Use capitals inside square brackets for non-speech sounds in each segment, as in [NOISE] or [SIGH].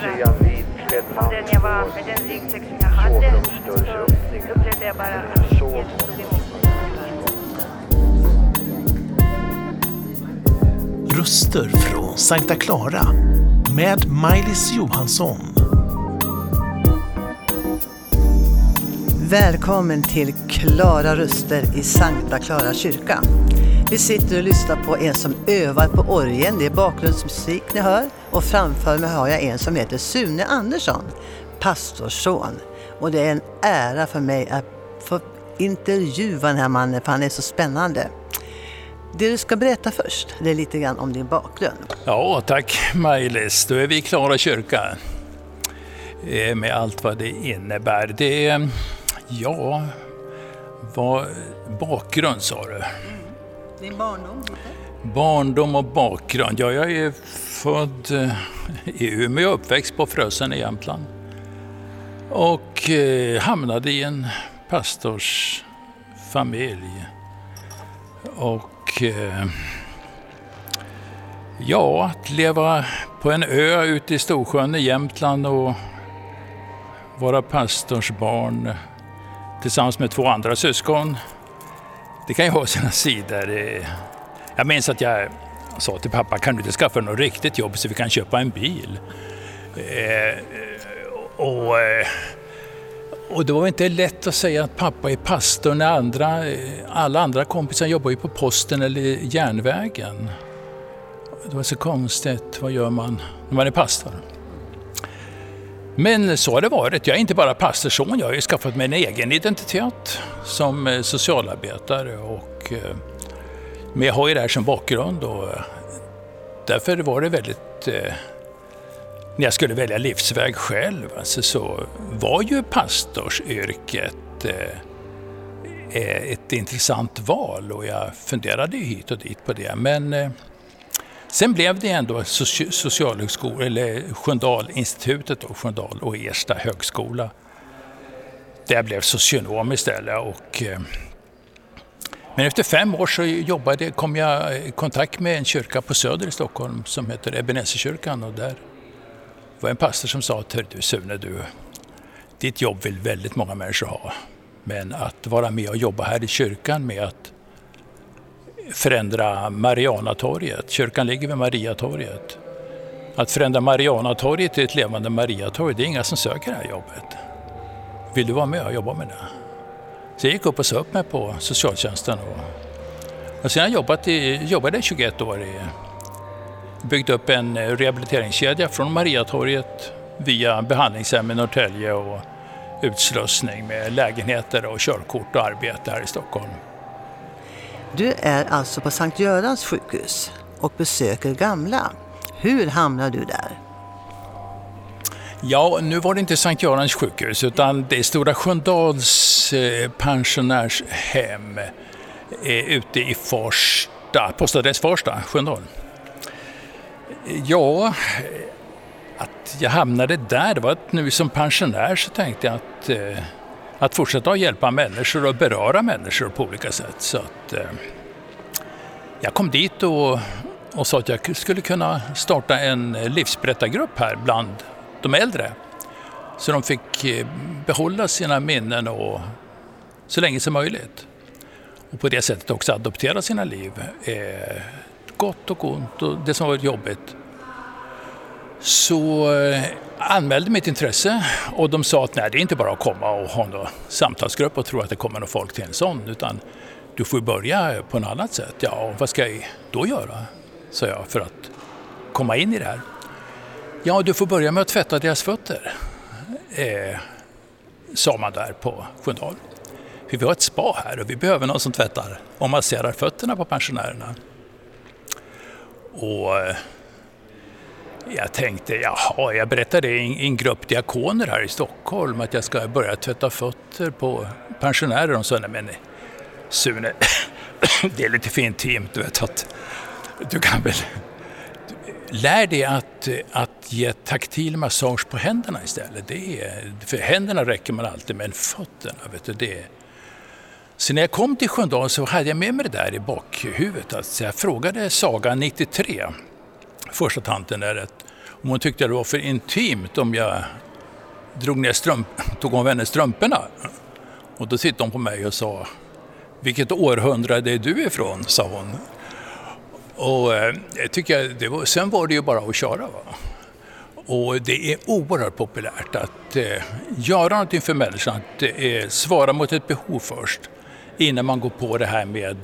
reagera på den jag var med den ryggsäck som jag hade. Så upplevde jag bara att Jesus tog emot mig. Röster från Sankta Clara med Maj-Lis Johansson. Välkommen till Klara röster i Sankta Clara kyrka. Vi sitter och lyssnar på en som övar på orgeln. Det är bakgrundsmusik ni hör. Och framför mig har jag en som heter Sune Andersson, pastorsson. Och det är en ära för mig att få intervjua den här mannen för han är så spännande. Det du ska berätta först, det är lite grann om din bakgrund. Ja, tack Maj-Lis. Då är vi i Klara kyrka. Eh, med allt vad det innebär. Det är, ja, vad, bakgrund sa du? Din barndom? Barndom och bakgrund. Ja, jag är född eh, i Umeå och uppväxt på Frösön i Jämtland. Och eh, hamnade i en pastorsfamilj. Och eh, ja, att leva på en ö ute i Storsjön i Jämtland och vara pastorsbarn tillsammans med två andra syskon. Det kan ju ha sina sidor. Jag minns att jag sa till pappa, kan du inte skaffa något riktigt jobb så vi kan köpa en bil? Eh, eh och, eh, och det var inte lätt att säga att pappa är pastor när andra, eh, alla andra kompisar jobbar ju på posten eller järnvägen. Det var så konstigt, vad gör man när man är pastor? Men så har det varit. Jag är inte bara pastorsson, jag har ju skaffat mig en egen identitet som eh, socialarbetare och eh, men jag har ju det här som bakgrund och eh, därför var det väldigt... När jag skulle välja livsväg själv alltså, så var ju pastorsyrket ett intressant val och jag funderade ju hit och dit på det. Men sen blev det ändå Socialhögskola, eller Sköndalinstitutet, då, Sköndal och Ersta högskola. Där jag blev socionom istället och eh, men efter fem år så jobbade, kom jag i kontakt med en kyrka på Söder i Stockholm som heter Ebenezerkyrkan och där var en pastor som sa att du Sune, du, ditt jobb vill väldigt många människor ha. Men att vara med och jobba här i kyrkan med att förändra Marianatorget, kyrkan ligger vid Mariatorget. Att förändra Marianatorget till ett levande Mariatorg, det är inga som söker det här jobbet. Vill du vara med och jobba med det? Så jag gick upp och sa upp mig på socialtjänsten. Och, och sen har jag jobbat i, jobbade i 21 år. I, byggt upp en rehabiliteringskedja från Mariatorget via behandlingshem i Norrtälje och utslussning med lägenheter och körkort och arbete här i Stockholm. Du är alltså på Sankt Görans sjukhus och besöker gamla. Hur hamnar du där? Ja, nu var det inte Sankt Görans sjukhus utan det är Stora Sköndals eh, pensionärshem eh, ute i Farsta, postadress Farsta, Sköndal. Ja, att jag hamnade där, det var att nu som pensionär så tänkte jag att, eh, att fortsätta att hjälpa människor och beröra människor på olika sätt. Så att, eh, jag kom dit och, och sa att jag skulle kunna starta en eh, livsberättargrupp här bland de äldre. Så de fick eh, behålla sina minnen och, så länge som möjligt. Och på det sättet också adoptera sina liv. Eh, gott och ont och det som varit jobbigt. Så eh, anmälde mitt intresse och de sa att nej, det är inte bara att komma och ha en samtalsgrupp och tro att det kommer någon folk till en sån utan du får börja på ett annat sätt. Ja, och vad ska jag då göra? sa jag för att komma in i det här. Ja, du får börja med att tvätta deras fötter, eh, sa man där på Sköndal. För vi har ett spa här och vi behöver någon som tvättar och masserar fötterna på pensionärerna. Och eh, jag tänkte, jaha, jag berättade i en, i en grupp diakoner här i Stockholm att jag ska börja tvätta fötter på pensionärer. De sa, nej men Sune, [COUGHS] det är lite för intimt, du vet att du kan väl Lär dig att, att ge taktil massage på händerna istället. Det är, för händerna räcker man alltid, men fötterna, vet du, det är... Så när jag kom till Sköndal så hade jag med mig det där i bakhuvudet. Alltså jag frågade Saga 93, första tanten där, att Om hon tyckte det var för intimt om jag drog ner strump, [LAUGHS] tog av henne strumporna. Och då tittade hon på mig och sa Vilket århundrade är du ifrån? sa hon. Och eh, tycker jag, det var, sen var det ju bara att köra. Va? Och det är oerhört populärt att eh, göra någonting för människan, att eh, svara mot ett behov först innan man går på det här med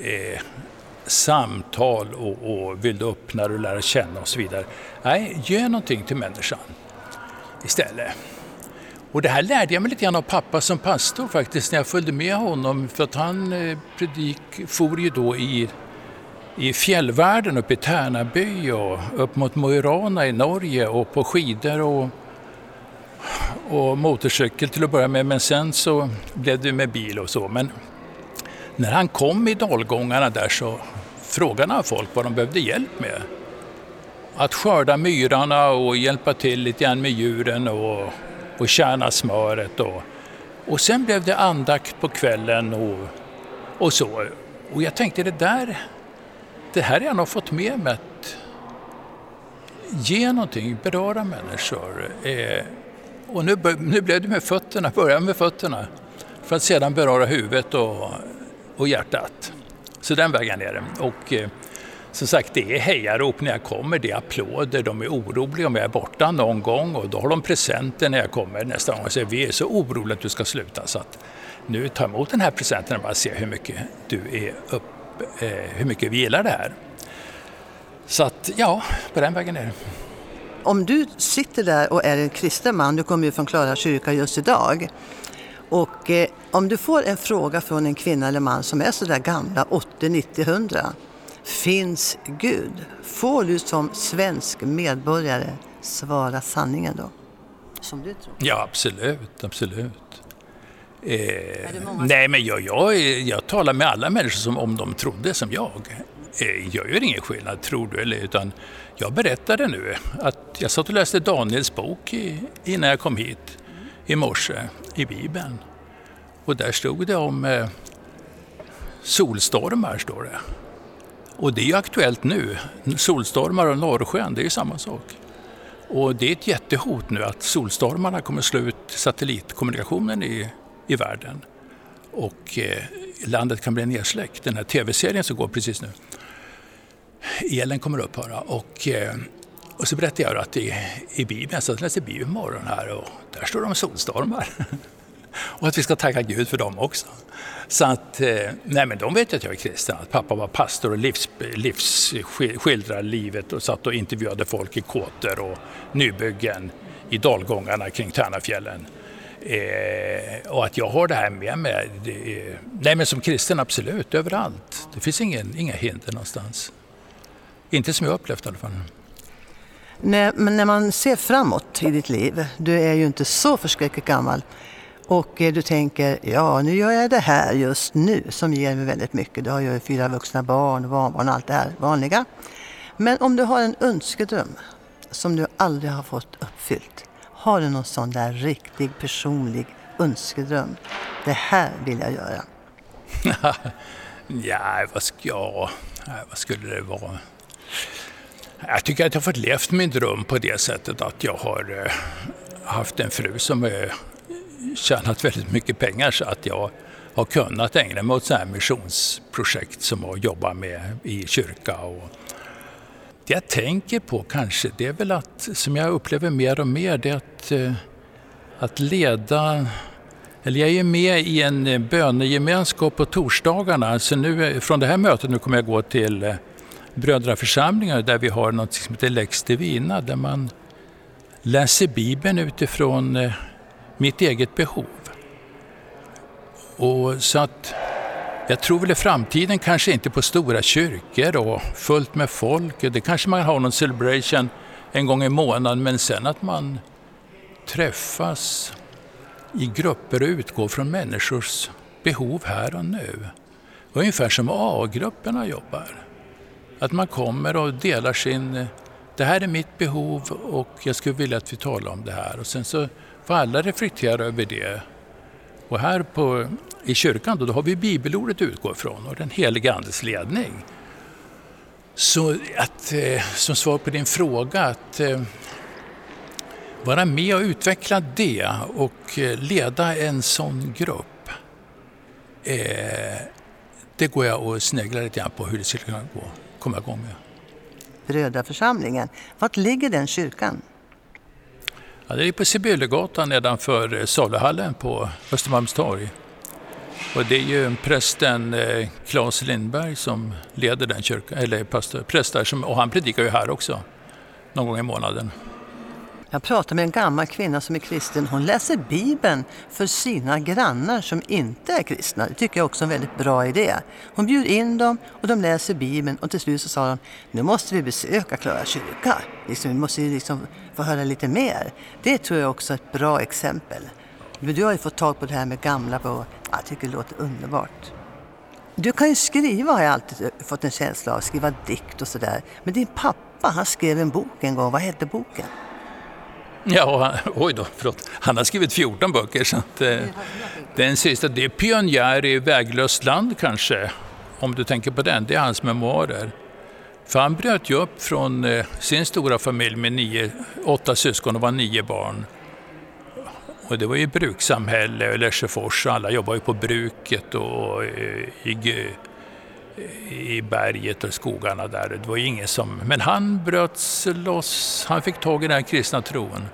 eh, samtal och, och vill du öppna och lära känna och så vidare. Nej, gör någonting till människan istället. Och det här lärde jag mig lite grann av pappa som pastor faktiskt när jag följde med honom för att han eh, predik, for ju då i, i fjällvärlden uppe i Tärnaby och upp mot Mo i Rana i Norge och på skidor och, och motorcykel till att börja med men sen så blev det med bil och så. Men när han kom i dalgångarna där så frågade han folk vad de behövde hjälp med. Att skörda myrarna och hjälpa till lite grann med djuren och, och kärna smöret. Och, och sen blev det andakt på kvällen och, och så. Och jag tänkte det där, det här har jag nog fått med mig att ge någonting, beröra människor. Eh, och nu, nu blev det med fötterna, börja med fötterna för att sedan beröra huvudet och och hjärtat. Så den vägen är det. Och eh, som sagt, det är hejarop när jag kommer, det är applåder, de är oroliga om jag är borta någon gång och då har de presenter när jag kommer nästa gång och säger vi är så oroliga att du ska sluta så att nu ta emot den här presenten och bara se hur mycket du är upp, eh, hur mycket vi gillar det här. Så att ja, på den vägen är det. Om du sitter där och är en kristen man, du kommer ju från Klara kyrka just idag, och eh, om du får en fråga från en kvinna eller man som är sådär gamla, 80, 90, 100. Finns Gud? Får du som svensk medborgare svara sanningen då? Som du tror? Ja, absolut, absolut. Eh, nej, men jag, jag, jag talar med alla människor som om de trodde som jag. Eh, jag gör ingen skillnad, tror du eller utan jag berättade nu att jag satt och läste Daniels bok i, innan jag kom hit i morse i Bibeln. Och där stod det om eh, solstormar. Står det. Och det är ju aktuellt nu. Solstormar och norrsken, det är ju samma sak. Och det är ett jättehot nu att solstormarna kommer slå ut satellitkommunikationen i, i världen. Och eh, landet kan bli nedsläckt. Den här tv-serien som går precis nu. Elen kommer upphöra. Och, eh, och så berättade jag att i, i Bibeln, jag satt och läste Bibeln imorgon här och där står det om solstormar. [LAUGHS] och att vi ska tacka Gud för dem också. Så att, eh, nej men de vet att jag är kristen, att pappa var pastor och livs, livsskildrade livet och satt och intervjuade folk i kåtor och nybyggen i dalgångarna kring Tärnafjällen. Eh, och att jag har det här med mig, det, nej men som kristen absolut, överallt. Det finns ingen, inga hinder någonstans. Inte som jag upplevt i alla fall. Nej, men när man ser framåt i ditt liv, du är ju inte så förskräckligt gammal, och eh, du tänker, ja nu gör jag det här just nu som ger mig väldigt mycket. Du har ju fyra vuxna barn, barnbarn och allt det här vanliga. Men om du har en önskedröm som du aldrig har fått uppfyllt. Har du någon sån där riktig personlig önskedröm? Det här vill jag göra. [LAUGHS] ja, vad, ska jag, vad skulle det vara? Jag tycker att jag har fått levt min dröm på det sättet att jag har eh, haft en fru som är tjänat väldigt mycket pengar så att jag har kunnat ägna mig åt sådana här missionsprojekt som att jobba med i kyrka. Och det jag tänker på kanske, det är väl att, som jag upplever mer och mer, det är att, eh, att leda eller jag är med i en bönegemenskap på torsdagarna. Så nu, från det här mötet nu kommer jag gå till brödraförsamlingar där vi har något som heter Lex Divina där man läser Bibeln utifrån eh, mitt eget behov. Och så att jag tror väl i framtiden kanske inte på stora kyrkor och fullt med folk. Det kanske man har någon celebration en gång i månaden men sen att man träffas i grupper och utgår från människors behov här och nu. Ungefär som A-grupperna jobbar. Att man kommer och delar sin, det här är mitt behov och jag skulle vilja att vi talar om det här. Och sen så får alla reflektera över det. Och här på, i kyrkan då, då har vi bibelordet att utgå ifrån och den heliga Andes ledning. Så att, eh, som svar på din fråga, att eh, vara med och utveckla det och eh, leda en sån grupp. Eh, det går jag och sneglar lite grann på hur det skulle kunna gå, komma igång med. Brödraförsamlingen, vart ligger den kyrkan? Ja, det är på Sibyllegatan nedanför Saluhallen på Östermalmstorg. Och det är ju prästen eh, Claes Lindberg som leder den kyrkan, eller pastor, präst där, som, och han predikar ju här också någon gång i månaden. Jag pratade med en gammal kvinna som är kristen. Hon läser Bibeln för sina grannar som inte är kristna. Det tycker jag också är en väldigt bra idé. Hon bjuder in dem och de läser Bibeln och till slut så sa de nu måste vi besöka Klara kyrka. Liksom, vi måste ju liksom få höra lite mer. Det tror jag också är ett bra exempel. Du har ju fått tag på det här med gamla och jag tycker det låter underbart. Du kan ju skriva har jag alltid fått en känsla av, skriva dikt och sådär. Men din pappa han skrev en bok en gång, vad hette boken? Ja, oj då, förlåt. Han har skrivit 14 böcker. Så att, eh, den sista, det är Pionjär i väglöst land kanske, om du tänker på den. Det är hans memoarer. För han bröt ju upp från eh, sin stora familj med nio, åtta syskon och var nio barn. Och det var ju brukssamhälle, Lesjöfors, alla jobbade ju på bruket och eh, i, i i berget och skogarna där. Det var ingen som, men han bröt loss, han fick tag i den här kristna tron.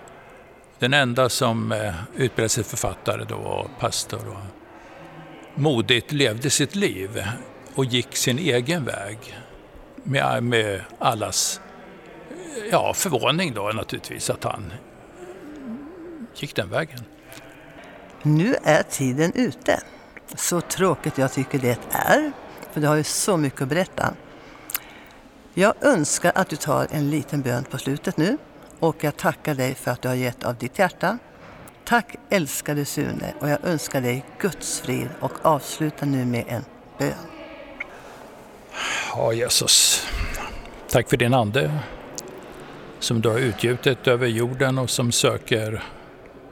Den enda som eh, utbildade sig författare då var pastor och modigt levde sitt liv och gick sin egen väg med, med allas ja, förvåning då naturligtvis att han gick den vägen. Nu är tiden ute. Så tråkigt jag tycker det är, för du har ju så mycket att berätta. Jag önskar att du tar en liten bön på slutet nu och jag tackar dig för att du har gett av ditt hjärta. Tack älskade Sune och jag önskar dig Guds frid och avslutar nu med en bön. Ja, Jesus. Tack för din ande som du har utgjutit över jorden och som söker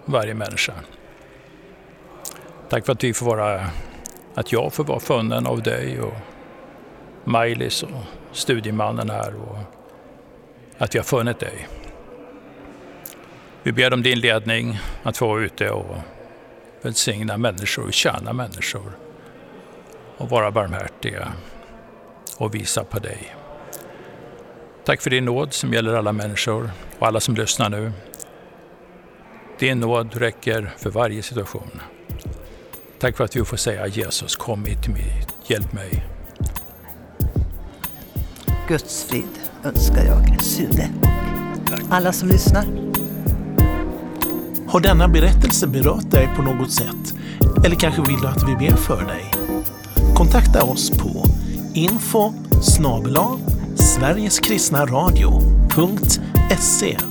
varje människa. Tack för att vi får vara, att jag får vara funnen av dig och Maj-Lis och studiemannen här och att vi har funnit dig. Vi ber om din ledning att få vara ute och välsigna människor, och tjäna människor och vara barmhärtiga och visa på dig. Tack för din nåd som gäller alla människor och alla som lyssnar nu. Din nåd räcker för varje situation. Tack för att vi får säga Jesus, kom hit till mig, hjälp mig. Guds frid önskar jag Sune. Alla som lyssnar. Har denna berättelse berört dig på något sätt? Eller kanske vill du att vi ber för dig? Kontakta oss på info snabel-a sverigeskristnaradio.se